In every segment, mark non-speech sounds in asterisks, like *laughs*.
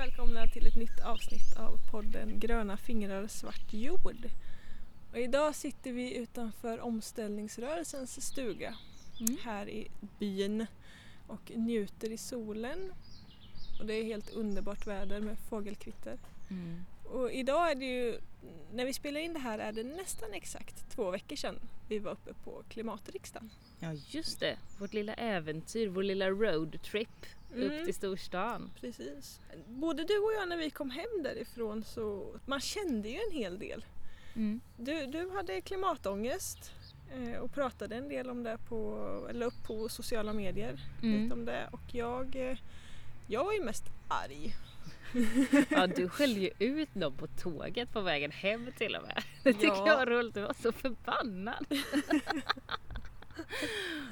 välkomna till ett nytt avsnitt av podden Gröna fingrar svart jord. Och idag sitter vi utanför omställningsrörelsens stuga Mm. här i byn och njuter i solen. Och det är helt underbart väder med fågelkvitter. Mm. Och idag är det ju, när vi spelar in det här är det nästan exakt två veckor sedan vi var uppe på klimatriksdagen. Ja just det, vårt lilla äventyr, vår lilla roadtrip Mm. upp till storstan. Precis. Både du och jag när vi kom hem därifrån så man kände ju en hel del. Mm. Du, du hade klimatångest eh, och pratade en del om det på, eller upp på sociala medier. Mm. Lite om det. Och jag, eh, jag var ju mest arg. *laughs* Ja du skällde ju ut dem på tåget på vägen hem till och med. Det tycker Ja. jag var roligt, du var så förbannad.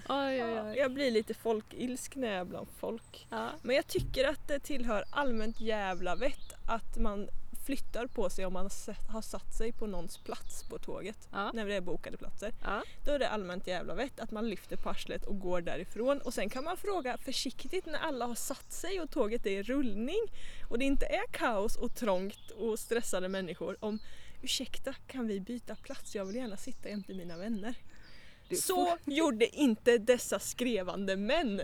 oj oj oj. Jag blir lite folkilsk när jag är bland folk. Ja. Men jag tycker att det tillhör allmänt jävla vett att man flyttar på sig om man har satt sig på någons plats på tåget. Ja. När det är bokade platser. Ja. Då är det allmänt jävla vett att man lyfter på arslet och går därifrån. Och sen kan man fråga försiktigt när alla har satt sig och tåget är i rullning och det inte är kaos och trångt och stressade människor om Ursäkta, kan vi byta plats? Jag vill gärna sitta jämte mina vänner. Så gjorde inte dessa skrevande män.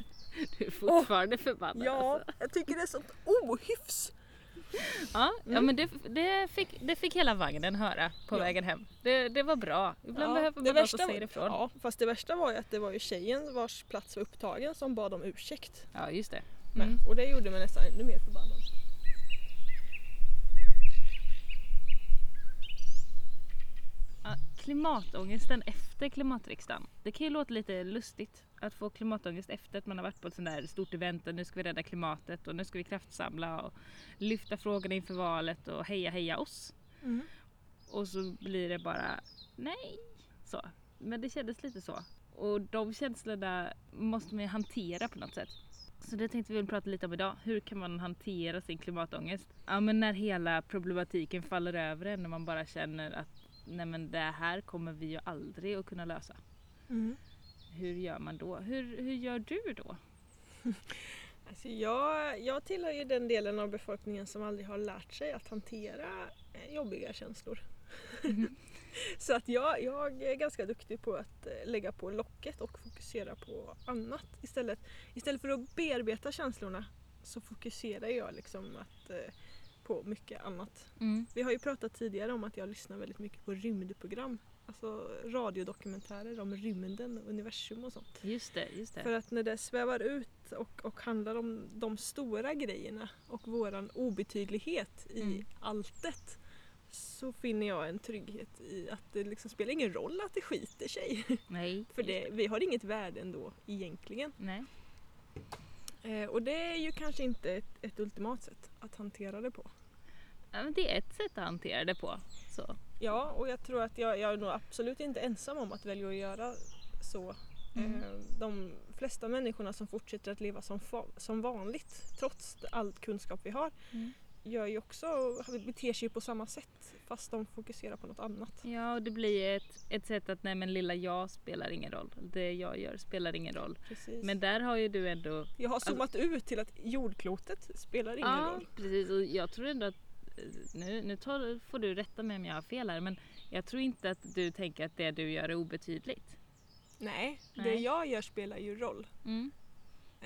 du är fortfarande förbannad Ja, alltså. jag tycker det är sånt ohyfs. Ja, ja Mm. men det, det, fick, det fick hela vagnen höra på Ja. vägen hem. Det, det var bra. Ibland Ja, behöver man någon som värsta- säger ifrån. Ja, fast det värsta var ju att det var ju tjejen vars plats var upptagen som bad om ursäkt. Ja just det. med. Mm. Och det gjorde mig nästan ännu mer förbannad. Klimatångesten efter klimatriksdagen. Det kan ju låta lite lustigt att få klimatångest efter att man har varit på ett sånt där stort event och nu ska vi rädda klimatet och nu ska vi kraftsamla och lyfta frågorna inför valet och heja heja oss. Mm. Och så blir det bara nej. Så. Men det kändes lite så. Och de känslorna måste man ju hantera på något sätt. Så det tänkte vi prata lite om idag. Hur kan man hantera sin klimatångest? Ja men när hela problematiken faller över en när man bara känner att nej men det här kommer vi ju aldrig att kunna lösa. Mm. Hur gör man då? Hur, hur gör du då? *laughs* Alltså jag, jag tillhör ju den delen av befolkningen som aldrig har lärt sig att hantera eh, jobbiga känslor. *laughs* Så att jag, jag är ganska duktig på att eh, lägga på locket och fokusera på annat. Istället, istället för att bearbeta känslorna så fokuserar jag liksom att, eh, på mycket annat. Mm. Vi har ju pratat tidigare om att jag lyssnar väldigt mycket på rymdprogram. Alltså radiodokumentärer om rymden, universum och sånt. Just det, just För det. att när det svävar ut och, och handlar om de stora grejerna och våran obetydlighet i Mm. alltet så finner jag en trygghet i att det liksom spelar ingen roll att det skiter sig. Nej. *laughs* För det, vi har inget värde ändå egentligen. Nej. Eh, och det är ju kanske inte ett, ett ultimat sätt att hantera det på. Ja, men det är ett sätt att hantera det på. Så. Ja, och jag tror att jag, jag är nog absolut inte ensam om att välja att göra så. Mm. Eh, De flesta människorna som fortsätter att leva som, som vanligt trots all kunskap vi har Mm. Gör ju också, beter sig på samma sätt fast de fokuserar på något annat. Ja, och det blir ett, ett sätt att nej men lilla jag spelar ingen roll. Det jag gör spelar ingen roll. Precis. Men där har ju du ändå... jag har zoomat ut till att jordklotet spelar ingen ja, roll. precis. Och jag tror ändå att... eh, Nu, nu tar, får du rätta mig om jag har fel här men jag tror inte att du tänker att det du gör är obetydligt. Nej, det Nej. jag gör spelar ju roll.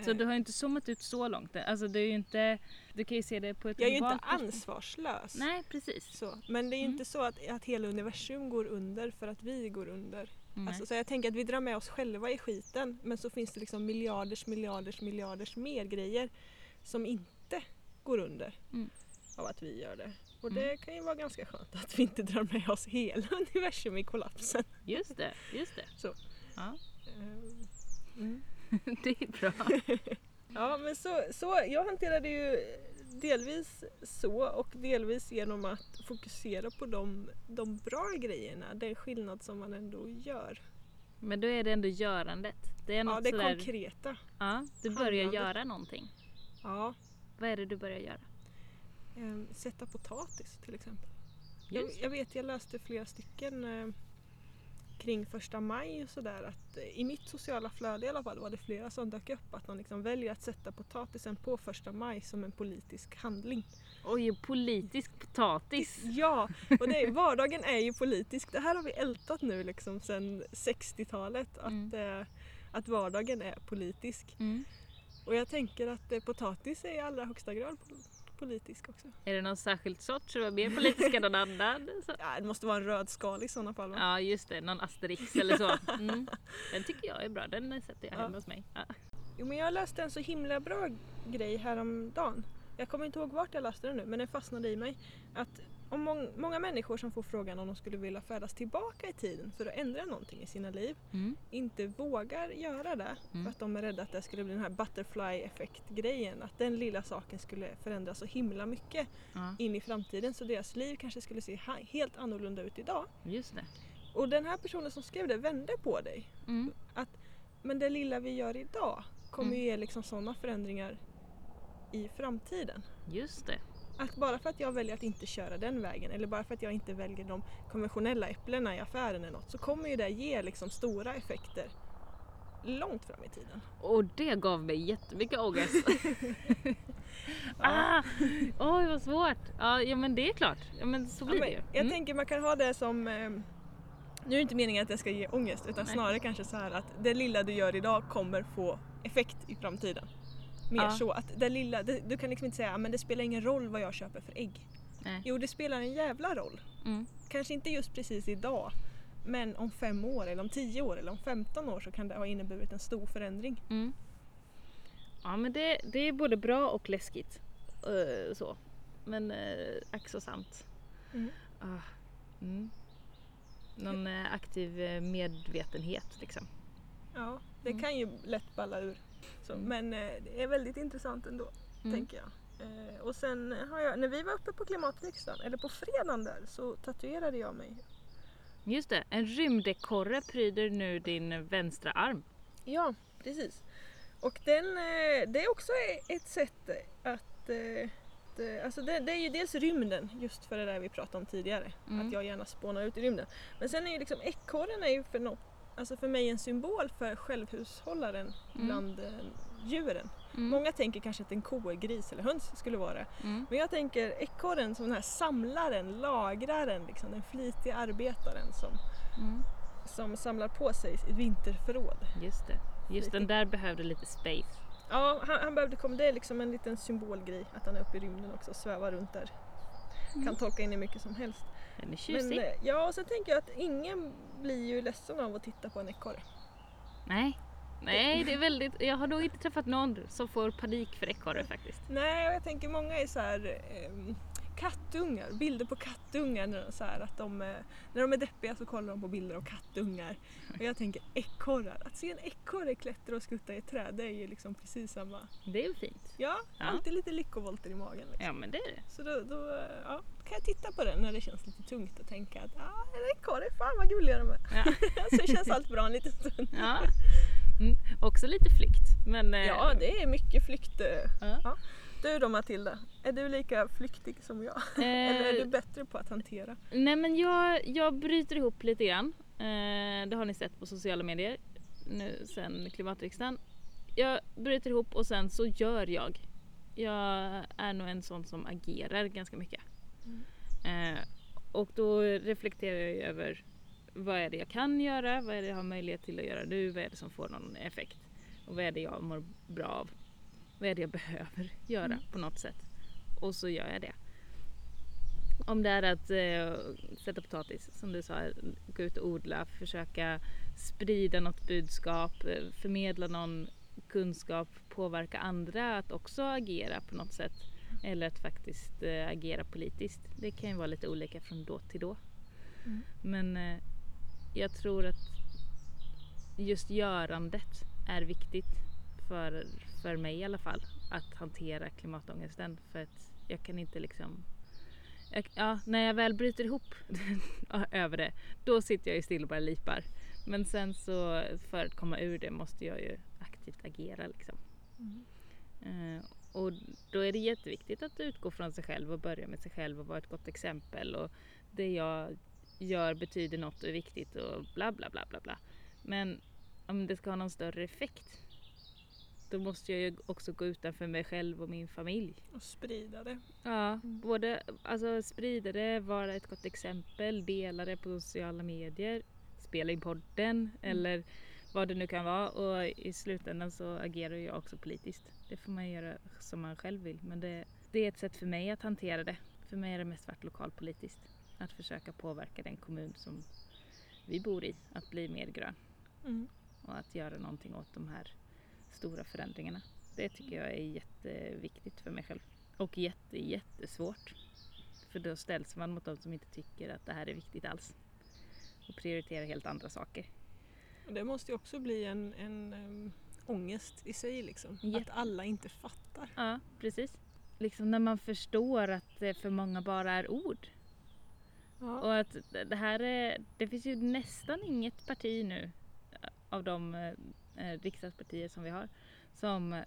Så Eh, du har ju inte zoomat ut så långt. Alltså du är ju inte... Du kan ju se det på ett jag är ju inte ansvarslös. Nej, precis. Så. Men det är ju Mm. inte så att, att hela universum går under för att vi går under. Alltså, så jag tänker att vi drar med oss själva i skiten men så finns det liksom miljarders, miljarders, miljarders mer grejer som inte går under Mm. av att vi gör det. Och Mm. det kan ju vara ganska skönt att vi inte drar med oss hela *laughs* universum i kollapsen. Just det, just det. Så. Ja, Ehm, Mm. *laughs* det är bra. *laughs* Ja men så, så jag hanterar det ju delvis så och delvis genom att fokusera på de, de bra grejerna, den skillnad som man ändå gör. Men då är det ändå görandet. Det är något Ja, det sådär... konkreta. Ja, du börjar handlande. göra någonting. Ja, Vad är det du börjar göra? ehm, sätta potatis till exempel. Jag, jag vet, jag läste flera stycken eh, kring första maj och sådär att eh, i mitt sociala flöde i alla fall var det flera som dök upp att man liksom väljer att sätta potatisen på första maj som en politisk handling. Oj, politisk potatis. Ja, och det, vardagen är ju politisk. Det här har vi ältat nu liksom sedan 60-talet att, Mm. eh, att vardagen är politisk. Mm. Och jag tänker att eh, potatis är i allra högsta grad politisk också. Är det någon särskild sort som är mer politisk än någon annan? *laughs* Så. Ja, det måste vara en röd skal i sådana fall va? Ja just det, någon Asterix eller så. Mm. Den tycker jag är bra, den sätter jag Ja. hemma hos mig. Ja. Jo, men jag läste en så himla bra grej häromdagen. Jag kommer inte ihåg vart jag läste den nu men den fastnade i mig. Att om mång- många människor som får frågan om de skulle vilja färdas tillbaka i tiden för att ändra någonting i sina liv Mm. inte vågar göra det Mm. för att de är rädda att det skulle bli den här butterfly effekt grejen. Att den lilla saken skulle förändras så himla mycket Ja, in i framtiden så deras liv kanske skulle se helt annorlunda ut idag. just det. Och den här personen som skrev det vände på dig. Mm. Men det lilla vi gör idag kommer Mm. ju ge liksom sådana förändringar i framtiden. Just det. Att bara för att jag väljer att inte köra den vägen eller bara för att jag inte väljer de konventionella äpplena i affären eller något så kommer ju det ge liksom stora effekter långt fram i tiden. Och det gav mig jättemycket ångest. *laughs* *laughs* ah, oj vad svårt. Ja, ja men det är klart. Ja, men så Ja, blir men det ju. jag Mm. tänker man kan ha det som eh, nu är det inte meningen att det ska ge ångest utan Nej. snarare kanske så här att det lilla du gör idag kommer få effekt i framtiden. Mer Ja. så att det lilla, det, du kan liksom inte säga men det spelar ingen roll vad jag köper för ägg. Nej. Jo det spelar en jävla roll. Mm. Kanske inte just precis idag men om fem år eller om tio år eller om 15 år så kan det ha inneburit en stor förändring. Mm. Ja men det, det är både bra och läskigt. Eh, så. Men uh, ack så sant. Mm. Ah, mm. Någon eh, aktiv medvetenhet liksom. Ja, det Mm. kan ju lätt balla ur. Så, Mm. Men eh, det är väldigt intressant ändå. Mm. tänker jag. Eh, och sen har jag, när vi var uppe på klimatriksdagen, eller på fredagen där, så tatuerade jag mig. Just det, en rymdekorre pryder nu din vänstra arm. Ja, precis. Och den, eh, det är också ett sätt att alltså det, det är ju dels rymden, just för det där vi pratade om tidigare. Mm. Att jag gärna spånar ut i rymden. Men sen är ju liksom ekorren är ju för, nå alltså för mig en symbol för självhushållaren Mm. bland eh, djuren. Mm. Många tänker kanske att en ko, gris eller höns skulle vara det. Mm. Men jag tänker ekorren som den här samlaren, lagraren, liksom, den flitiga arbetaren som, Mm. som samlar på sig ett vinterförråd. Just det. Just den där behövde lite space. Ja, han, han behövde komma, det är liksom en liten symbolgrej att han är uppe i rymden också och svävar runt där. Kan tolka in i mycket som helst. Den är Men tjusig. eh, ja, och sen tänker jag att ingen blir ju ledsen av att titta på en ekorre. Nej. Nej, det är väldigt... Jag har nog inte träffat någon som får panik för ekorre faktiskt. Nej, och jag tänker många är så här ehm, kattungar, bilder på kattungar när de, så här, att de, eh, när de är deppiga så kollar de på bilder av kattungar. Och jag tänker ekorrar, att se en ekorre klättra och skutta i ett träd det är ju liksom precis samma. Det är ju fint. Ja, Ja. alltid lite lyckovolter i magen. Liksom. Ja men det är det. Så då, då ja, kan jag titta på den när det känns lite tungt och tänka att ah, en ekorre, fan vad gulliga de är. Ja. *laughs* så känns allt bra en liten stund. Ja. Mm. Också lite flykt. Men, eh, Ja, det är mycket flykt. eh. Ja. Du då Matilda, är du lika flyktig som jag? *laughs* Eller är Eh, du bättre på att hantera? Nej men jag, jag bryter ihop lite grann. Eh, det har ni sett på sociala medier nu sen klimatriksdagen. Jag bryter ihop och sen så gör jag. Jag är nog en sån som agerar ganska mycket. Eh, och då reflekterar jag över vad är det jag kan göra, vad är det jag har möjlighet till att göra nu, vad är det som får någon effekt och vad är det jag mår bra av. Vad är det jag behöver göra Mm. på något sätt. Och så gör jag det. Om det är att eh, sätta potatis, som du sa, gå ut och odla, försöka sprida något budskap, förmedla någon kunskap, påverka andra att också agera på något sätt. Eller att faktiskt eh, agera politiskt. Det kan ju vara lite olika från då till då. Mm. Men eh, jag tror att just görandet är viktigt för, för mig i alla fall. Att hantera klimatångesten. För att jag kan inte liksom jag, ja, när jag väl bryter ihop *laughs* över det, då sitter jag ju still och bara lipar. Men sen så för att komma ur det måste jag ju aktivt agera liksom. Mm. Eh, och då är det jätteviktigt att utgå från sig själv och börja med sig själv och vara ett gott exempel. Och det jag gör betyder något och är viktigt och bla bla bla bla bla. Men om det ska ha någon större effekt då måste jag ju också gå utanför mig själv och min familj. Och sprida det. Ja, mm. både alltså, sprida det, vara ett gott exempel, dela det på sociala medier, spela in podden mm. eller vad det nu kan vara och i slutändan så agerar jag också politiskt. Det får man göra som man själv vill men det, det är ett sätt för mig att hantera det. För mig är det mest varit lokalpolitiskt. Att försöka påverka den kommun som vi bor i att bli mer grön. Mm. Och att göra någonting åt de här stora förändringarna. Det tycker jag är jätteviktigt för mig själv. Och jätte, jättesvårt. För då ställs man mot de som inte tycker att det här är viktigt alls. Och prioriterar helt andra saker. Det måste ju också bli en, en um, ångest i sig liksom. Jätte. Att alla inte fattar. Ja, precis. Liksom när man förstår att det för många bara är ord. Ja. Och att det här är, det finns ju nästan inget parti nu av de riksdagspartier som vi har som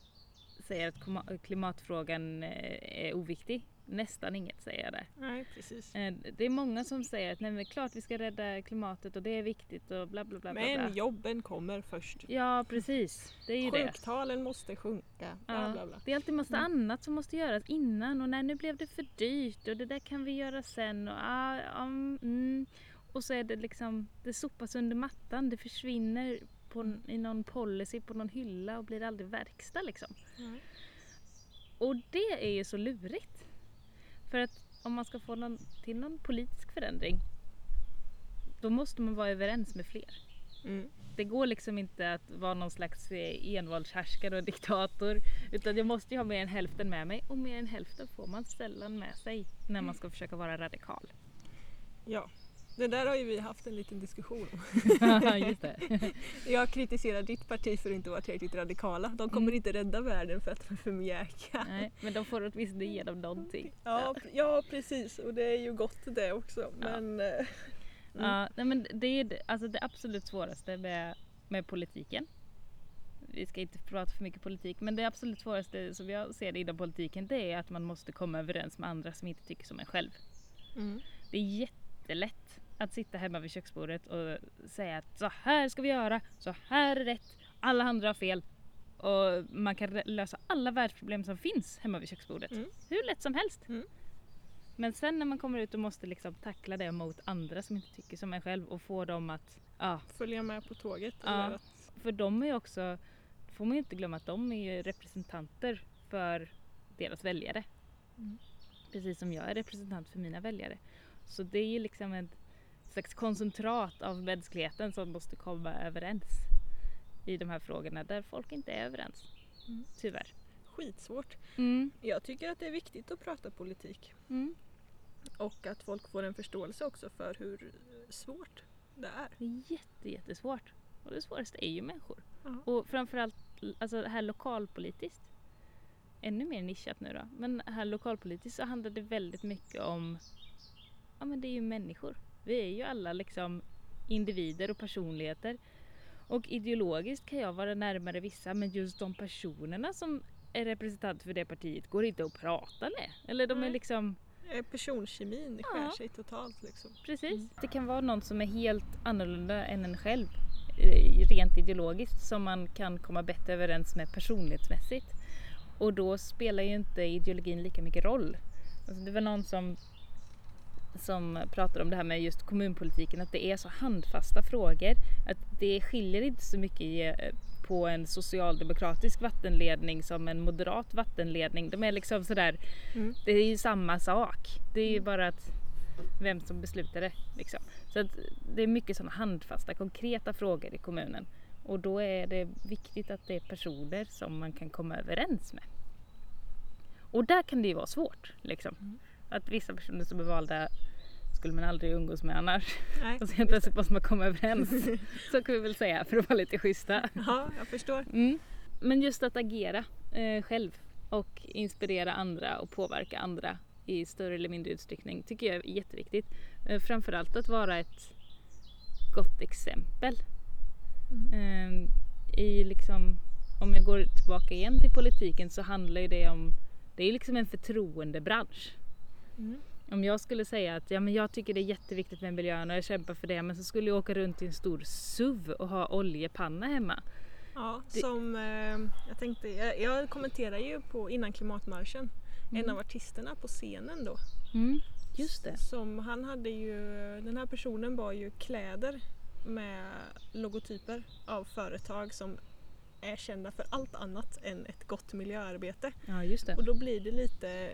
säger att klimatfrågan eh, är oviktig. Nästan inget säger det. Nej, precis. Eh, det är många som säger att nej, men klart vi ska rädda klimatet och det är viktigt och bla bla bla. Men bla, bla. jobben kommer först. Ja precis. Det är ju Sjuktalen det. måste sjunka. Bla, ja. bla, bla. Det är alltid massa mm. annat som måste göras innan och nej, nu blev det för dyrt och det där kan vi göra sen. Och, ah, um, mm. och så är det liksom, det sopas under mattan, det försvinner på, i någon policy på någon hylla och blir aldrig verkstad liksom. Mm. Och det är ju så lurigt. För att om man ska få någon, till någon politisk förändring då måste man vara överens med fler. Mm. Det går liksom inte att vara någon slags eh, envåldshärskare och diktator utan jag måste ju ha mer än hälften med mig och mer än hälften får man sällan med sig när man ska försöka vara radikal. Ja, det där har ju vi haft en liten diskussion om. *laughs* Jag kritiserar ditt parti för att inte vara tillräckligt radikala. De kommer mm. inte rädda världen för att är för mjäkiga. Nej, men de får åtminstone igenom någonting. Ja, ja, precis och det är ju gott det också. Men, ja. mm. ja, nej, men det är alltså det absolut svåraste med, med politiken. Vi ska inte prata för mycket politik men det absolut svåraste som jag ser det inom politiken det är att man måste komma överens med andra som inte tycker som en själv. Mm. Det är jättelätt att sitta hemma vid köksbordet och säga att så här ska vi göra, så här är rätt, alla andra har fel. Och man kan lösa alla världsproblem som finns hemma vid köksbordet. Mm. Hur lätt som helst. Mm. Men sen när man kommer ut och måste liksom tackla det mot andra som inte tycker som en själv och få dem att ja, följa med på tåget. Att... För de är också, får man ju inte glömma att de är ju representanter för deras väljare. Mm. Precis som jag är representant för mina väljare. Så det är ju liksom ett slags koncentrat av mänskligheten som måste komma överens i de här frågorna där folk inte är överens. Mm. Tyvärr. Skitsvårt. Mm. Jag tycker att det är viktigt att prata politik. Mm. Och att folk får en förståelse också för hur svårt det är. Det är jätte, jättesvårt. Och det svåraste är ju människor. Uh Och framförallt alltså här lokalpolitiskt. Ännu mer nischat nu då. Men här lokalpolitiskt så handlar det väldigt mycket om Ja men det är ju människor. Vi är ju alla liksom individer och personligheter. Och ideologiskt kan jag vara närmare vissa men just de personerna som är representanter för det partiet går inte att prata med. Eller de Nej. är liksom Personkemin det skär ja. sig totalt liksom. Precis. Mm. Det kan vara någon som är helt annorlunda än en själv eh, rent ideologiskt som man kan komma bättre överens med personlighetsmässigt. Och då spelar ju inte ideologin lika mycket roll. Alltså det var någon som som pratar om det här med just kommunpolitiken, att det är så handfasta frågor. Att det skiljer inte så mycket på en socialdemokratisk vattenledning som en moderat vattenledning. De är liksom sådär, mm. det är ju samma sak. Det är ju mm. bara att vem som beslutar det. Liksom. Så att det är mycket sådana handfasta, konkreta frågor i kommunen. Och då är det viktigt att det är personer som man kan komma överens med. Och där kan det ju vara svårt. Liksom. Mm. Att vissa personer som är valda skulle man aldrig umgås med annars. Nej, och helt plötsligt måste man komma överens. *laughs* så kan vi väl säga för att vara lite schyssta. Ja, jag förstår. Mm. Men just att agera eh, själv och inspirera andra och påverka andra i större eller mindre utsträckning tycker jag är jätteviktigt. Eh, framförallt att vara ett gott exempel. Mm. Eh, I liksom, om jag går tillbaka igen till politiken så handlar det om, det är liksom en förtroendebransch. Mm. Om jag skulle säga att ja, men jag tycker det är jätteviktigt med miljön och jag kämpar för det men så skulle jag åka runt i en stor SUV och ha oljepanna hemma. Ja, Det- som eh, jag tänkte, jag, jag kommenterar ju på innan klimatmarschen, en av artisterna på scenen då. Mm, just det. Som han hade ju, den här personen bar ju kläder med logotyper av företag som är kända för allt annat än ett gott miljöarbete. Ja, just det. Och då blir det lite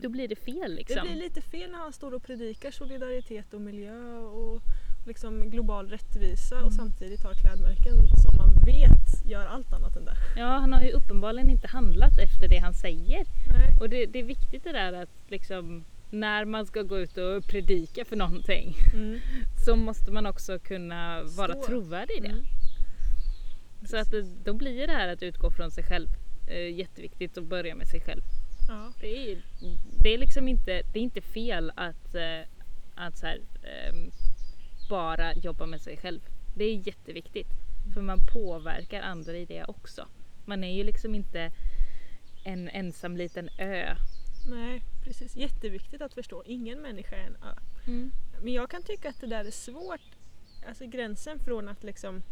Då blir det fel Det liksom. blir lite fel när han står och predikar solidaritet och miljö och liksom global rättvisa och samtidigt har klädmärken som man vet gör allt annat än det. Ja, han har ju uppenbarligen inte handlat efter det han säger. Nej. Och det, det är viktigt det där att liksom när man ska gå ut och predika för någonting *laughs* Mm. så måste man också kunna vara Stå. trovärdig i det. Mm. Så att det, då blir det här att utgå från sig själv eh, jätteviktigt och börja med sig själv. Ja. Det är, det är liksom inte, det är inte fel att, eh, att så här, ehm, bara jobba med sig själv. Det är jätteviktigt. För man påverkar andra i det också. Man är ju liksom inte en ensam liten ö. Nej, precis. Jätteviktigt att förstå. Ingen människa är en ö. Men jag kan tycka att det där är svårt. Alltså gränsen från att liksom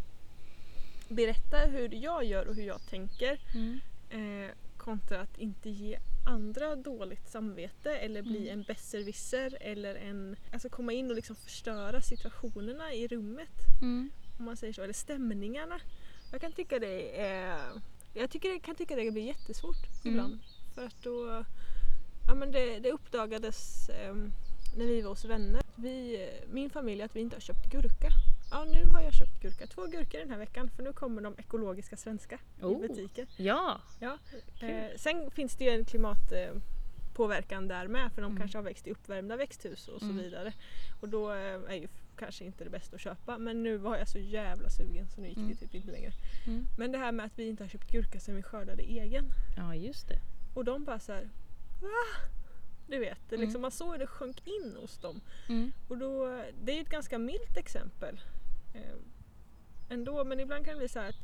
berätta hur jag gör och hur jag tänker Mm. eh, kontra att inte ge andra dåligt samvete eller bli en besserwisser eller en, alltså komma in och liksom förstöra situationerna i rummet. Mm. Om man säger så, eller stämningarna. Jag kan tycka det är, jag tycker kan tycka det blir jättesvårt Mm. ibland. För att då, ja men det, det uppdagades ehm, när vi var hos vänner, vi, min familj, att vi inte har köpt gurka. Ja nu har jag köpt gurka, två gurkor den här veckan för nu kommer de ekologiska svenska Oh. i butiken. Ja, Ja. Eh, sen finns det ju en klimatpåverkan eh, där med för de Mm. kanske har växt i uppvärmda växthus och så Mm. vidare. Och då eh, är ju kanske inte det bästa att köpa men nu var jag så jävla sugen så nu gick Mm. det typ inte längre. Mm. Men det här med att vi inte har köpt gurka sen vi skördade egen. ja just det. Och de bara såhär Va? Du vet, det Mm. liksom, man såg hur det sjönk in hos dem. Mm. Och då, det är ju ett ganska milt exempel. Eh, ändå, men ibland kan det bli så att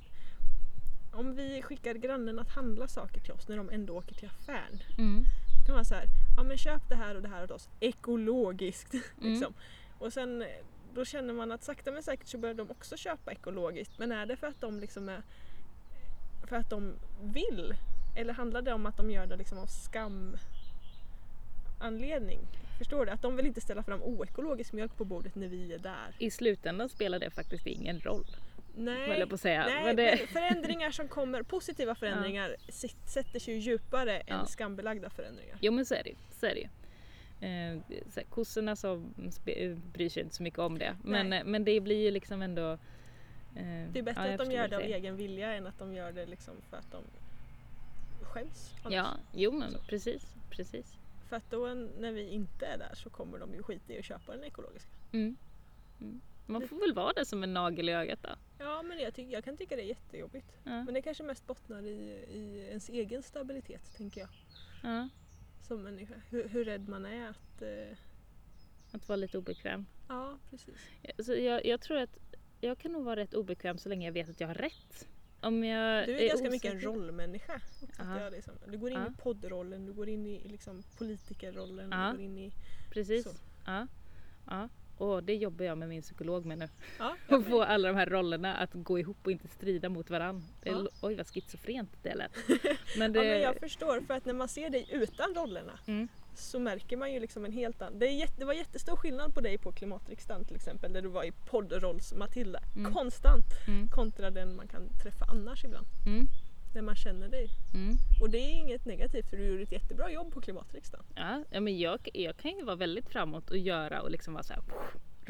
om vi skickar grannen att handla saker till oss när de ändå åker till affären. Mm. Då kan man säga ja men köp det här och det här åt oss ekologiskt. *laughs* Mm. liksom. Och sen eh, då känner man att sakta men säkert så börjar de också köpa ekologiskt. Men är det för att de liksom är för att de vill? Eller handlar det om att de gör det liksom av skam anledning? Förstår du? Att de vill inte ställa fram oekologisk mjölk på bordet när vi är där. I slutändan spelar det faktiskt ingen roll. Nej, nej Men det- förändringar som kommer, positiva förändringar sit- sätter sig ju djupare än Ja. skambelagda förändringar. Jo men så är det. Så är det. Eh, så här, kossorna som spe- bryr sig inte så mycket om det. Men, Nej. eh, men det blir ju liksom ändå... eh, Det är bättre ja, att de gör det av egen vilja än att de gör det liksom för att de skäms. annars. Ja, jo men Så. precis. precis. För att då när vi inte är där så kommer de ju skita i att köpa den ekologiska. Mm. Mm. Man får väl vara det som en nagel i ögat då. Ja men jag, tycker, jag kan tycka det är jättejobbigt. Ja. Men det kanske mest bottnar i, i ens egen stabilitet tänker jag. Ja. Som människa. Hur, hur rädd man är att... Eh, Att vara lite obekväm. ja precis. Så jag, jag tror att jag kan nog vara rätt obekväm så länge jag vet att jag har rätt. Om jag Du är, ganska mycket en osäker- rollmänniska. jag det som. Du går in Ja. i poddrollen, du går in i liksom, politikerrollen, du går in i... Precis. Så. Ja. ja. Och det jobbar jag med min psykolog med nu. Ja, *laughs* Att få alla de här rollerna att gå ihop och inte strida mot varandra. Är, Ja. Oj vad schizofrent det lät. *laughs* Men det, Ja, men jag förstår, för att när man ser dig utan rollerna Mm. Så märker man ju liksom en helt annan... Det, är jätte, det var jättestor skillnad på dig på klimatriksdagen till exempel, där du var i poddrolls-Matilda. Mm. Konstant! Mm. Kontra den man kan träffa annars ibland. Mm. När man känner dig. Mm. Och det är inget negativt för du gjorde ett jättebra jobb på klimatriksdagen. Ja, ja, men jag, jag kan ju vara väldigt framåt och göra och liksom vara så här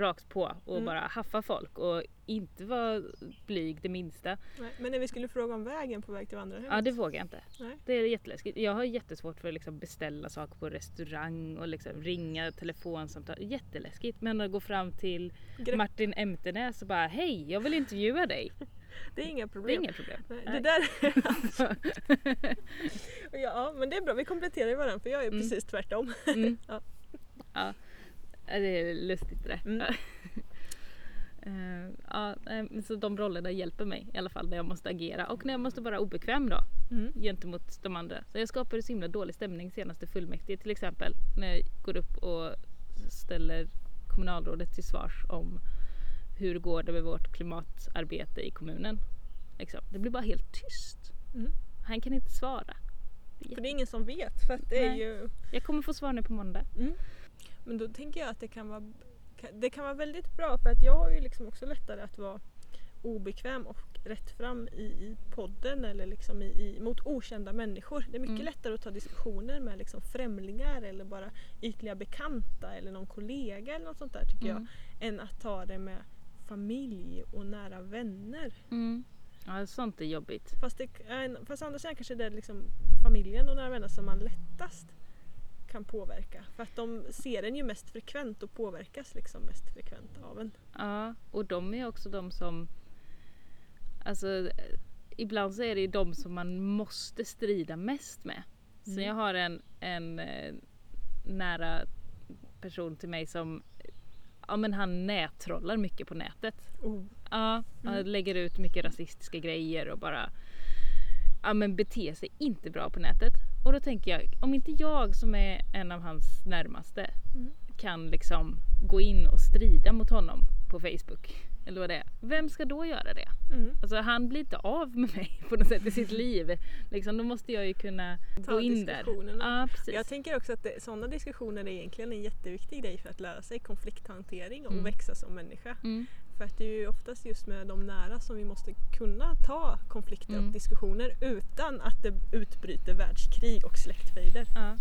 rakt på och Mm. bara haffa folk och inte vara blyg det minsta. Nej, Men när vi skulle fråga om vägen på väg till vandrarhemmet. Ja det vågar jag inte. Nej. Det är jätteläskigt. Jag har jättesvårt för att liksom beställa saker på restaurang och liksom ringa telefonsamtal. Jätteläskigt. Men att gå fram till Grepp, Martin Emtenäs och bara hej jag vill intervjua dig. *laughs* det är inga Det är problem. inget problem. Nej, Nej. det där *laughs* *laughs* Ja men det är bra, vi kompletterar ju varandra för jag är Mm. precis tvärtom. Mm. Ja. ja. Det är lustigt det där. Mm. *laughs* Eh, ja, så de rollerna hjälper mig i alla fall när jag måste agera och när jag måste vara obekväm då Mm. gentemot de andra. Så jag skapade så himla dålig stämning senaste fullmäktige till exempel när jag går upp och ställer kommunalrådet till svars om hur går det med vårt klimatarbete i kommunen. Liksom. Det blir bara helt tyst. Mm. Han kan inte svara. För det är ingen som vet. För det är ju... Jag kommer få svar nu på måndag. Mm. Men då tänker jag att det kan vara det kan vara väldigt bra för att jag har ju liksom också lättare att vara obekväm och rätt fram i, i podden eller liksom i, i, mot okända människor. Det är mycket Mm. lättare att ta diskussioner med liksom främlingar eller bara ytliga bekanta eller någon kollega eller något sånt där tycker Mm. jag. Än att ta det med familj och nära vänner. Mm. Ja, sånt är jobbigt. Fast, det, äh, fast andra sidan kanske det är liksom familjen och nära vänner som man lättast kan påverka. För att de ser en ju mest frekvent och påverkas liksom mest frekvent av en. Ja, och de är också de som... Alltså, ibland så är det ju de som man måste strida mest med. Så Mm. jag har en, en eh, nära person till mig som Ja men han nättrollar mycket på nätet. Oh. Ja, Mm. lägger ut mycket rasistiska grejer och bara Ja men beter sig inte bra på nätet. Och då tänker jag, om inte jag som är en av hans närmaste Mm. kan liksom gå in och strida mot honom på Facebook. Eller vad det är. Vem ska då göra det? Mm. Alltså han blir inte av med mig på något sätt i sitt liv. Liksom, då måste jag ju kunna Ta gå in där. Ja precis. Jag tänker också att det, sådana diskussioner är egentligen en jätteviktig grej för att lära sig konflikthantering och Mm. växa som människa. Mm. För att det är ju oftast just med de nära som vi måste kunna ta konflikter Mm. och diskussioner utan att det utbryter världskrig och släktfejder. Ja.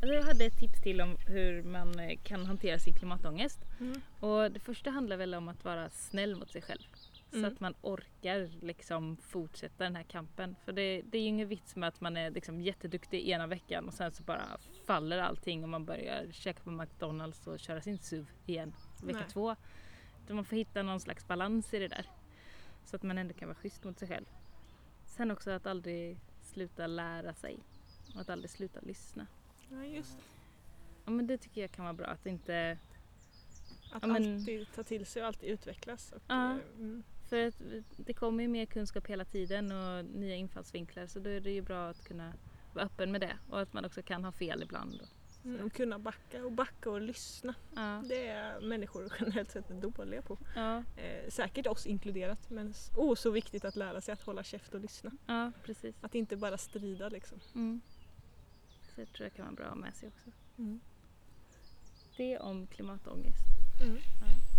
Alltså jag hade ett tips till om hur man eh, kan hantera sin klimatångest. Mm. Och det första handlar väl om att vara snäll mot sig själv. Så Mm. att man orkar liksom fortsätta den här kampen. För det, det är ju ingen vits med att man är liksom jätteduktig ena veckan och sen så bara faller allting och man börjar käka på McDonalds och köra sin SUV igen vecka Nej. två. Utan man får hitta någon slags balans i det där. Så att man ändå kan vara schysst mot sig själv. Sen också att aldrig sluta lära sig. Och att aldrig sluta lyssna. Ja, just det. Ja men det tycker jag kan vara bra. Att inte Att Ja, men- alltid ta till sig och alltid utvecklas. Och, Ja. eh, mm. För att det kommer ju mer kunskap hela tiden och nya infallsvinklar så då är det ju bra att kunna vara öppen med det och att man också kan ha fel ibland. Mm, och kunna backa och backa och lyssna. Ja, Det är människor *laughs* generellt sett dåliga på. ja, Eh, säkert oss inkluderat men oh, så viktigt att lära sig att hålla käft och lyssna. ja precis. Att inte bara strida liksom. Mm. Så det tror jag kan vara bra att ha med sig också. Mm. Det om klimatångest. Mm. Ja.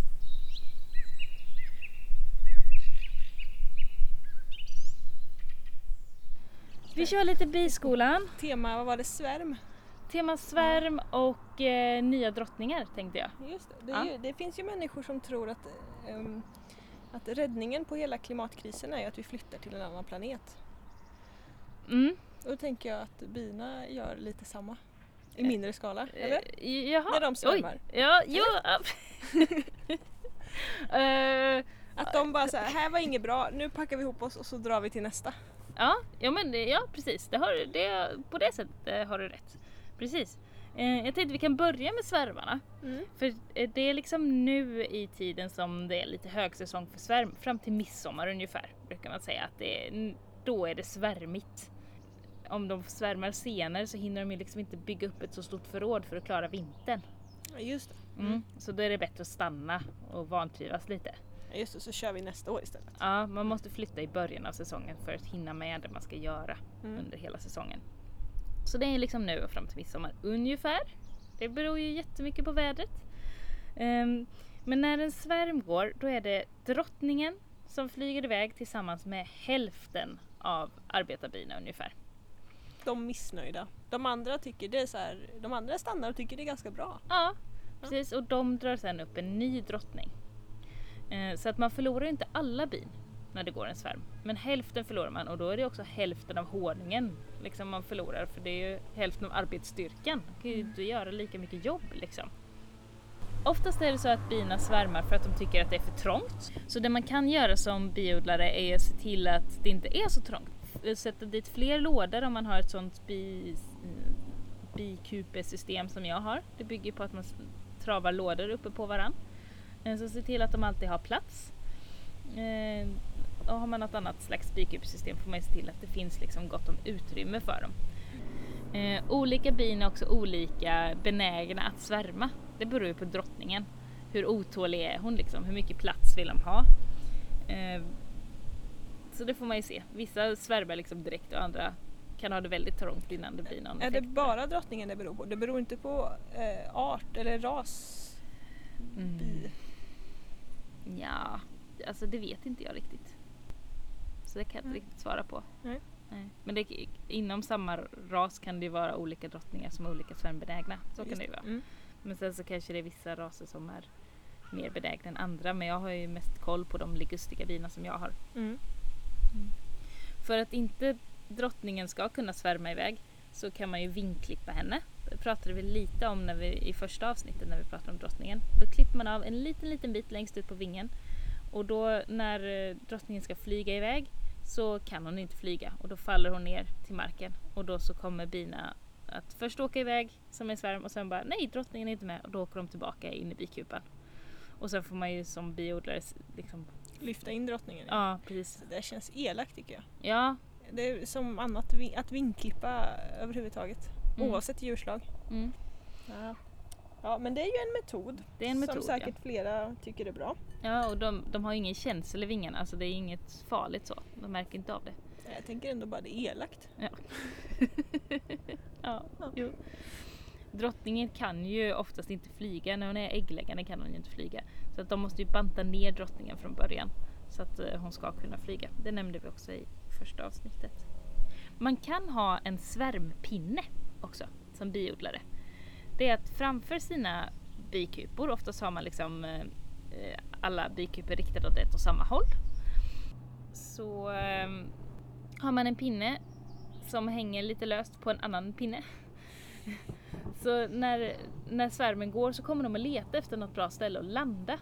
Vi kör lite biskolan. Tema, vad var det? Svärm? Tema svärm och eh, nya drottningar tänkte jag. Just det. Det, Ja. ju, det finns ju människor som tror att, ehm, att räddningen på hela klimatkrisen är att vi flyttar till en annan planet. Mm. Och då tänker jag att bina gör lite samma. I mindre skala, eller? Eh, Jaha. När de svärmar. Oj. Ja, jo. *laughs* Eh, Att de bara säger här var inget bra, nu packar vi ihop oss och så drar vi till nästa. Ja, ja, men ja precis. Det har, det, på det sättet eh, har du rätt. Precis. Eh, jag tänkte vi kan börja med svärmarna. Mm. För eh, det är liksom nu i tiden som det är lite högsäsong för svärm. Fram till midsommar ungefär brukar man säga att det är, då är det svärmigt. Om de svärmar senare så hinner de ju liksom inte bygga upp ett så stort förråd för att klara vintern. Ja, just det. Mm. Så då är det bättre att stanna och vantrivas lite. Just det, så kör vi nästa år istället. Ja, man måste flytta i början av säsongen för att hinna med det man ska göra Mm. under hela säsongen. Så det är liksom nu och fram till midsommar ungefär. Det beror ju jättemycket på vädret. Ehm, men när en svärm går, då är det drottningen som flyger iväg tillsammans med hälften av arbetarbina ungefär. De missnöjda. De andra tycker det är så här, de andra stannar och tycker det är ganska bra. Ja, precis. Och de drar sen upp en ny drottning. Eh, Så att man förlorar inte alla bin när det går en svärm. Men hälften förlorar man och då är det också hälften av honungen liksom man förlorar för det är ju hälften av arbetsstyrkan. Man kan ju inte göra lika mycket jobb liksom. Oftast är det så att bina svärmar för att de tycker att det är för trångt. Så det man kan göra som biodlare är att se till att det inte är så trångt. Sätta dit fler lådor om man har ett sånt bi, bikupesystem som jag har. Det bygger på att man travar lådor uppe på varann. Eh, så se till att de alltid har plats. Eh, och har man något annat slags bikupsystem får man se till att det finns liksom gott om utrymme för dem. Eh, olika bin är också olika benägna att svärma. Det beror ju på drottningen. Hur otålig är hon liksom? Hur mycket plats vill de ha? Så det får man ju se. Vissa svärmar liksom direkt och andra kan ha det väldigt trångt innan det blir någon Är det bara drottningen det beror på? Det beror inte på eh, art eller ras? Mm. Ja, alltså det vet inte jag riktigt. Så det kan jag inte Nej. riktigt svara på. Nej. Nej. Men det, inom samma ras kan det ju vara olika drottningar som är olika svärmbenägna. Så kan Just det ju vara. Mm. Men sen så kanske det är vissa raser som är mer benägna än andra. Men jag har ju mest koll på de ligustiga bina som jag har. Mm. För att inte drottningen ska kunna svärma iväg så kan man ju vingklippa henne. Pratade vi lite om när vi, i första avsnittet när vi pratade om drottningen. Då klipper man av en liten, liten bit längst ut på vingen. Och då när eh, drottningen ska flyga iväg så kan hon inte flyga och då faller hon ner till marken. Och då så kommer bina att först åka iväg som en svärm och sen bara nej, drottningen är inte med och då åker de tillbaka in i bikupan. Och sen får man ju som biodlare liksom, Lyfta in drottningen. ja precis. Det känns elakt tycker jag. Ja, Det är som annat att vinklippa överhuvudtaget. Mm. Oavsett djurslag. mm, Ja. ja men det är ju en metod. en metod som säkert flera tycker är bra. Ja, och de, de har ju ingen känsel i vingarna, alltså det är inget farligt så. De märker inte av det. Jag tänker ändå bara det är elakt. *laughs* Ja. ja, jo. Drottningen kan ju oftast inte flyga, när hon är äggläggande kan hon ju inte flyga. Så att de måste ju banta ner drottningen från början så att eh, hon ska kunna flyga. Det nämnde vi också i första avsnittet. Man kan ha en svärmpinne också som biodlare. Det är att framför sina bikupor, oftast har man liksom eh, alla bikupor riktade åt ett och samma håll. Så eh, har man en pinne som hänger lite löst på en annan pinne. *laughs* Så när, när svärmen går så kommer de att leta efter något bra ställe att landa.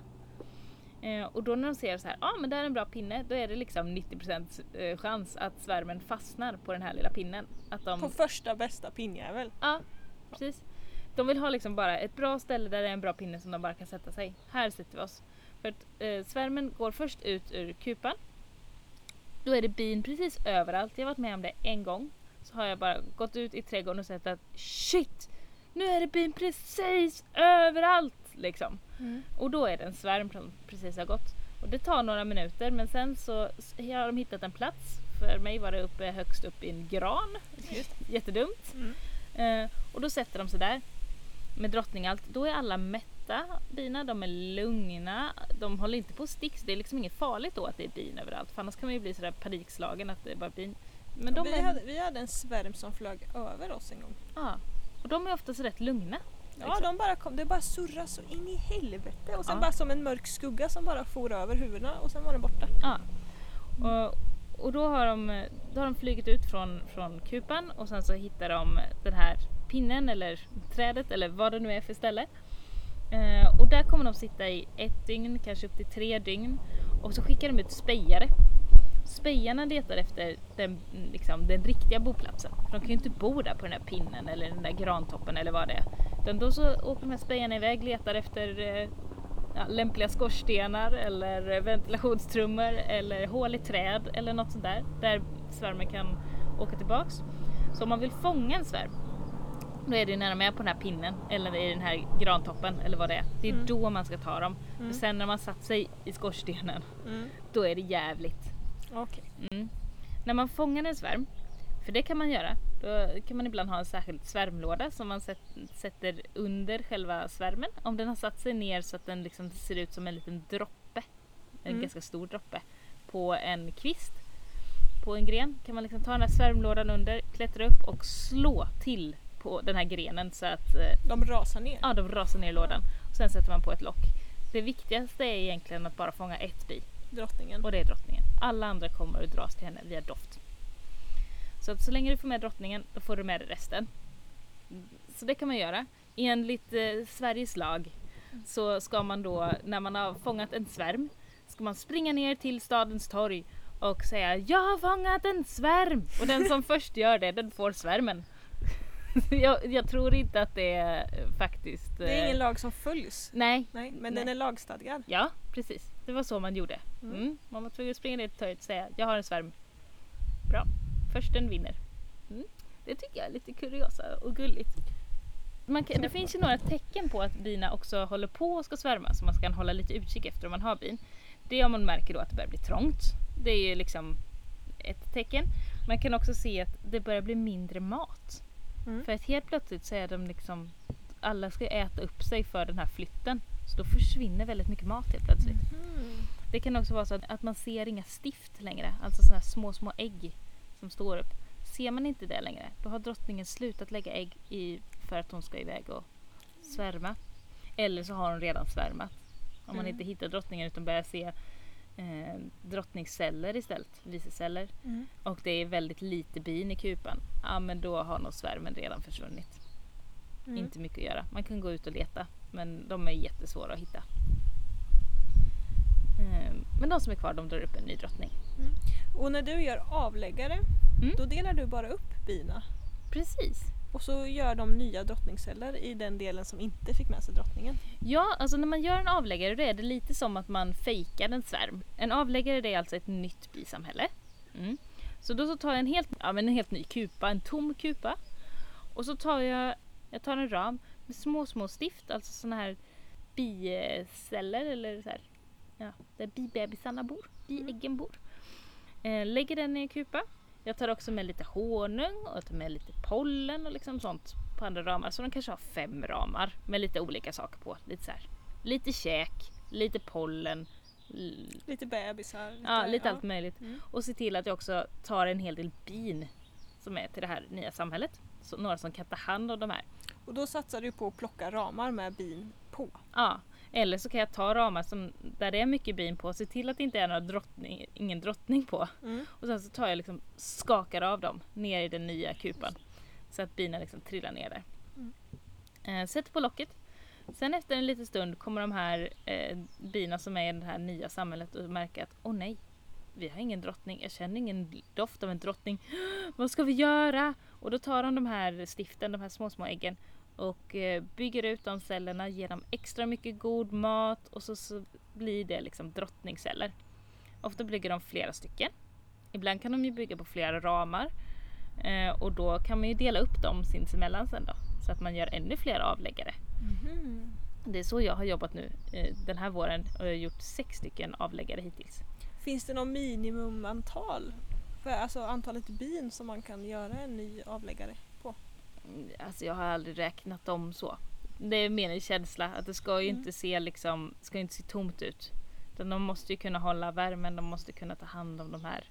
Eh, och då när de ser så här, ja ah, men det här är en bra pinne, då är det liksom 90% eh, chans att svärmen fastnar på den här lilla pinnen. Att de, På första bästa pinnjävel. Ja, precis. De vill ha liksom bara ett bra ställe där det är en bra pinne som de bara kan sätta sig. Här sätter vi oss. För att eh, svärmen går först ut ur kupan. Då är det bin precis överallt. Jag har varit med om det en gång. Så har jag bara gått ut i trädgården och sett att shit! Nu är det bin precis överallt! Liksom. Mm. Och då är det en svärm som precis har gått. Och det tar några minuter men sen så har de hittat en plats. För mig var det uppe högst upp i en gran. Jättedumt. Mm. Eh, och då sätter de sig där med drottningallt. Då är alla mätta bina, de är lugna, de håller inte på att sticks. Det är liksom inget farligt då att det är bin överallt för annars kan man ju bli sådär panikslagen att det är bara bin. Men de vi, är, hade, vi hade en svärm som flög över oss en gång. ja, och de är oftast rätt lugna. Ja, liksom. de bara kom, det bara surrade så in i helvete och sen Ja. bara som en mörk skugga som bara for över huvudena och sen var den borta. Ja. Och, och då har de, då har de flugit ut från, från kupan och sen så hittar de den här pinnen eller trädet eller vad det nu är för ställe. Eh, och där kommer de sitta i ett dygn, kanske upp till tre dygn. Och så skickar de ut spejare. Spejarna letar efter den, liksom, den riktiga boplatsen. För de kan ju inte bo där på den här pinnen eller den där grantoppen eller vad det är. Utan då så åker de här spejarna iväg, letar efter eh, ja, lämpliga skorstenar eller ventilationstrummor eller hål i träd eller något sånt där. Där svärmen kan åka tillbaks. Så om man vill fånga en svärm då är det när de är på den här pinnen eller i den här grantoppen eller vad det är. Det är Mm. då man ska ta dem. Mm. För sen när man satt sig i skorstenen Mm. då är det jävligt. Okej. Mm. När man fångar en svärm, för det kan man göra, då kan man ibland ha en särskild svärmlåda som man sätt- sätter under själva svärmen. Om den har satt sig ner så att den liksom ser ut som en liten droppe, en Mm. ganska stor droppe, på en kvist, på en gren, kan man liksom ta den här svärmlådan under, klättra upp och slå till på den här grenen så att eh, De rasar ner. ja, de rasar ner i lådan. Och sen sätter man på ett lock. Det viktigaste är egentligen att bara fånga ett bi. Drottningen. Och det är drottningen. Alla andra kommer att dras till henne via doft. Så att så länge du får med drottningen, då får du med dig resten. Så det kan man göra. Enligt eh, Sveriges lag så ska man då, när man har fångat en svärm, ska man springa ner till stadens torg och säga Jag har fångat en svärm! Och den som *laughs* först gör det, den får svärmen. *laughs* jag, jag tror inte att det är faktiskt... Det är eh, ingen lag som följs. Nej, Nej, men den Nej. är lagstadgad. ja precis. Det var så man gjorde. Mm. Mm. Man var tvungen att springa ner till torget och säga jag har en svärm. Bra, försten vinner. Mm. Det tycker jag är lite kuriosa och gulligt. Kan, det finns ju några tecken på att bina också håller på och ska svärma som man ska hålla lite utkik efter om man har bin. Det är om man märker då att det börjar bli trångt. Det är ju liksom ett tecken. Man kan också se att det börjar bli mindre mat. Mm. För att helt plötsligt så är de liksom alla ska äta upp sig för den här flytten. Så då försvinner väldigt mycket mat helt plötsligt. Mhm. Det kan också vara så att, att man ser inga stift längre, alltså sådana här små, små ägg som står upp. Ser man inte det längre, då har drottningen slutat lägga ägg i, för att hon ska iväg och svärma. Eller så har hon redan svärmat. Om man Mm. inte hittar drottningen utan börjar se eh, drottningsceller istället, viceceller. Mm. Och det är väldigt lite bin i kupan. Ja men då har nog svärmen redan försvunnit. Mm. Inte mycket att göra. Man kan gå ut och leta men de är jättesvåra att hitta. Eh, Men de som är kvar de drar upp en ny drottning. Och när du gör avläggare, Mm. då delar du bara upp bina. Precis. Och så gör de nya drottningsceller i den delen som inte fick med sig drottningen. Ja, alltså när man gör en avläggare då är det lite som att man fejkar en svärm. En avläggare det är alltså ett nytt bisamhälle. Mm. Så då så tar jag en helt, ja, men en helt ny kupa, en tom kupa. Och så tar jag, jag tar en ram små, små stift, alltså såna här biceller eller så här, ja, där bibebisarna bor, biäggen bor. Eh, lägger den i en kupa. Jag tar också med lite honung och jag tar med lite pollen och liksom sånt på andra ramar. Så de kanske har fem ramar med lite olika saker på. Lite så här, lite käk, lite pollen, Lite bebisar. Lite, ja, lite allt möjligt. Mm. Och se till att jag också tar en hel del bin som är till det här nya samhället. Så några som kan ta hand om de här. Och då satsar du på att plocka ramar med bin på. Ja, eller så kan jag ta ramar som, där det är mycket bin på, se till att det inte är några drottning, ingen drottning på. Mm. Och sen så tar jag liksom, skakar av dem ner i den nya kupan. Så att bina liksom trillar ner där. Mm. Eh, sätter på locket. Sen efter en liten stund kommer de här eh, bina som är i det här nya samhället och märker att åh nej, vi har ingen drottning. Jag känner ingen doft av en drottning. *gasps* Vad ska vi göra? Och då tar de de här stiften, de här små små äggen och eh, bygger ut de cellerna, ger dem extra mycket god mat och så, så blir det liksom drottningsceller. Ofta bygger de flera stycken. Ibland kan de ju bygga på flera ramar eh, och då kan man ju dela upp dem sinsemellan sen då så att man gör ännu fler avläggare. Mhm. Det är så jag har jobbat nu eh, den här våren och jag har gjort sex stycken avläggare hittills. Finns det något minimumantal? För alltså antalet bin som man kan göra en ny avläggare på? Mm, Alltså jag har aldrig räknat dem så. Det är mer en känsla att det ska ju Mm. inte se liksom, ska inte se tomt ut. Utan de måste ju kunna hålla värmen, de måste kunna ta hand om de här.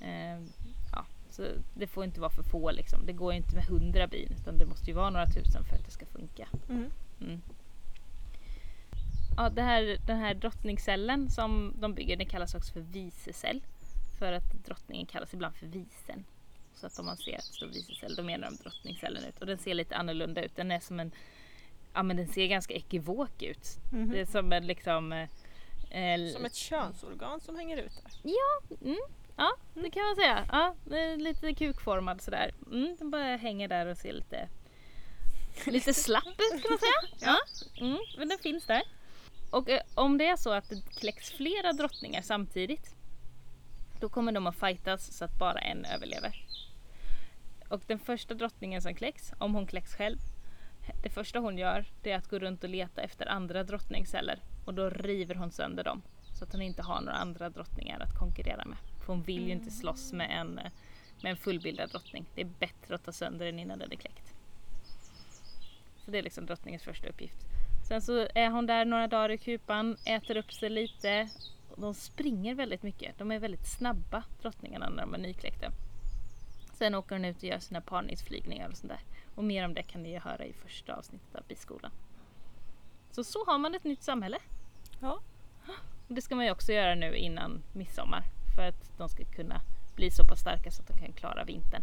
Eh, ja, så det får inte vara för få liksom. Det går ju inte med hundra bin utan det måste ju vara några tusen för att det ska funka. Mm. Mm. Ja, det här, den här drottningscellen som de bygger den kallas också för vicecell. För att drottningen kallas ibland för visen. Så att om man ser att det står vicecell då menar de drottningscellen ut. Och den ser lite annorlunda ut. Den är som en, ja men den ser ganska ekivok ut. Mhm. Det är som en liksom eh, eh, Som ett könsorgan som hänger ut där. Mm, ja, det kan man säga. Ja, lite kukformad sådär. Mm, den bara hänger där och ser lite, lite slapp ut kan man säga. Ja. Mm, men den finns där. Och eh, om det är så att det kläcks flera drottningar samtidigt då kommer de att fightas så att bara en överlever. Och den första drottningen som kläcks, om hon kläcks själv, det första hon gör det är att gå runt och leta efter andra drottningsceller och då river hon sönder dem. Så att hon inte har några andra drottningar att konkurrera med. För hon vill ju inte slåss med en, eh, med en fullbildad drottning. Det är bättre att ta sönder den innan den är kläckt. Så det är liksom drottningens första uppgift. Sen så är hon där några dagar i kupan, äter upp sig lite. De springer väldigt mycket. De är väldigt snabba drottningarna när de är nykläckta. Sen åker hon ut och gör sina parningsflygningar och sånt där. Och mer om det kan ni höra i första avsnittet av biskolan. Så så har man ett nytt samhälle. Ja. Och det ska man ju också göra nu innan midsommar. För att de ska kunna bli så pass starka så att de kan klara vintern.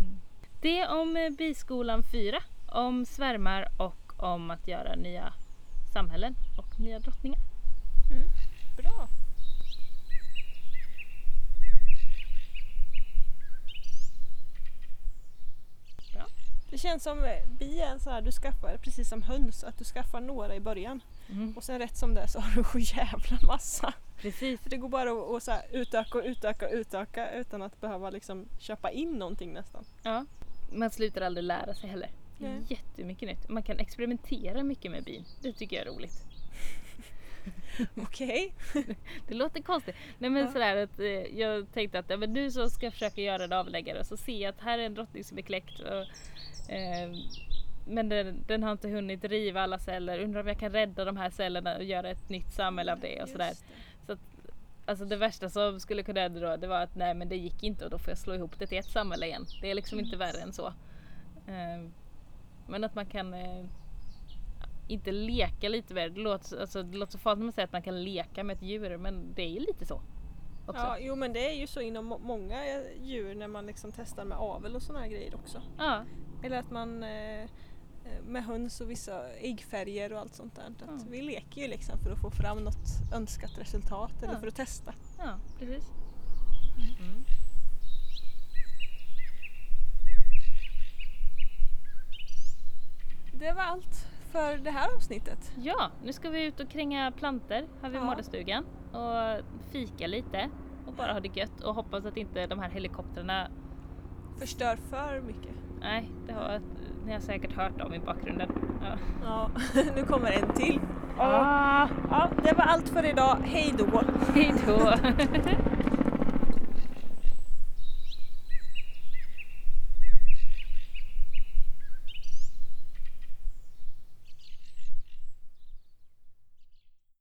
Mm. Det om eh, biskolan 4. Om svärmar och om att göra nya samhällen och nya drottningar. Bra. Bra. Det känns som eh, bi är en sån här du skaffar, precis som höns, att du skaffar några i början Mm. och sen rätt som det så har du så jävla massa. Precis. För det går bara att, att så här utöka och utöka och utöka utan att behöva liksom köpa in någonting nästan. Ja. Man slutar aldrig lära sig heller. Det är Nej. jättemycket nytt. Man kan experimentera mycket med bin. Det tycker jag är roligt. *laughs* Okej. *laughs* Det låter konstigt. Nej men Ja. sådär att eh, jag tänkte att ja, men nu så ska jag försöka göra en avläggare och så ser jag att här är en drottning som är kläckt. Och, eh, men den, den har inte hunnit riva alla celler. Undrar om jag kan rädda de här cellerna och göra ett nytt samhälle av det och sådär. Just det. Så att, alltså det värsta som skulle kunna hända då det var att nej men det gick inte och då får jag slå ihop det till ett samhälle igen. Det är liksom inte värre än så. Eh, men att man kan eh, inte leka lite med det. Det låter, alltså, det låter så farligt när man säger att man kan leka med ett djur men det är ju lite så. Också. Ja, jo men det är ju så inom må- många eh, djur när man liksom testar med avel och såna här grejer också. Ja, Eller att man eh, eh, med höns och vissa äggfärger och allt sånt där. Att Ja. Vi leker ju liksom för att få fram något önskat resultat eller Ja. för att testa. ja precis. Mm. Det var allt för det här avsnittet. Ja, nu ska vi ut och kränga planter här vid Ja. målarstugan och fika lite och bara ha det gött och hoppas att inte de här helikoptrarna Förstör för mycket. Nej, det har ni har säkert hört om i bakgrunden. Ja. Ja, *laughs* nu kommer en till. Ah, Ja, det var allt för idag. Hej då! hej då! *laughs*